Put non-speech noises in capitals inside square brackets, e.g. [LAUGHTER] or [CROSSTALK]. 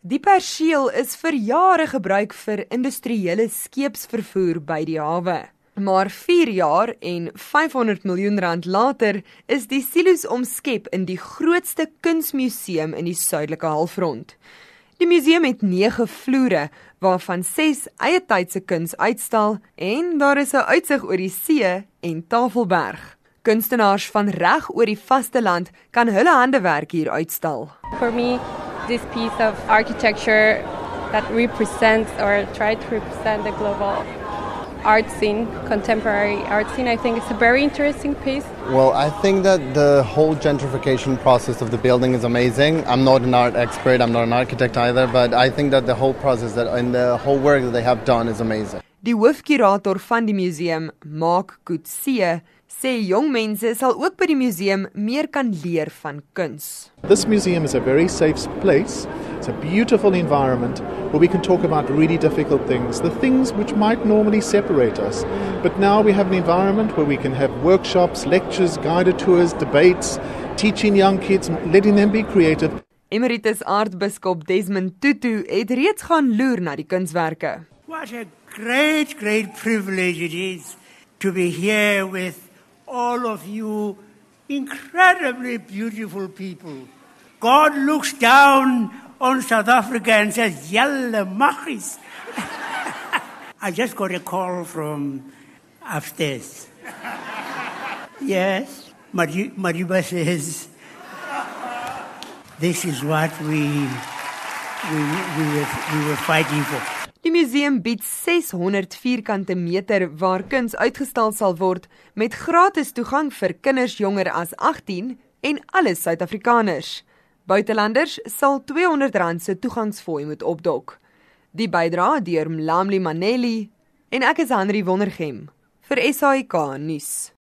Die perseel is vir jare gebruik vir industriële skeepsvervoer by die hawe. Maar 4 jaar en 500 miljoen rand later is die silo's omskep in die grootste kunsmuseum in die suidelike halfrond. Die museum het 9 vloere waarvan 6 eie tydse kuns uitstal en daar is 'n uitsig oor die see en Tafelberg. Kunstenaars van reg oor die vasteland kan hulle handewerk hier uitstal. For me, this piece of architecture that represents or try to represent the global art scene, contemporary art scene. I think it's a very interesting piece. Well, I think that the whole gentrification process of the building is amazing. I'm not an art expert, I'm not an architect either, but I think that the whole process that and the whole work that they have done is amazing. Die hoofkurator van die museum, Mark Kutse, sê jong mense sal ook by die museum meer kan leer van kuns. This museum is a very safe place. It's a beautiful environment where we can talk about really difficult things, the things which might normally separate us. But now we have an environment where we can have workshops, lectures, guided tours, debates, teaching young kids, letting them be creative. Emeritus aartsbiskop Desmond Tutu het reeds gaan loer na die kunswerke. What a great, great privilege it is to be here with all of you incredibly beautiful people. God looks down on South Africa and says, Yalla Machis. [LAUGHS] I just got a call from upstairs. [LAUGHS] yes, Mari- Mariba says, This is what we, we, we, were, we were fighting for. Die museum bied 600 vierkante meter waar kuns uitgestal sal word met gratis toegang vir kinders jonger as 18 en alle Suid-Afrikaners. Buitelanders sal R200 se toegangsfooi moet opdok. Die bydra deur Mlamli Maneli en ek is Henry Wondergem vir SAK nuus.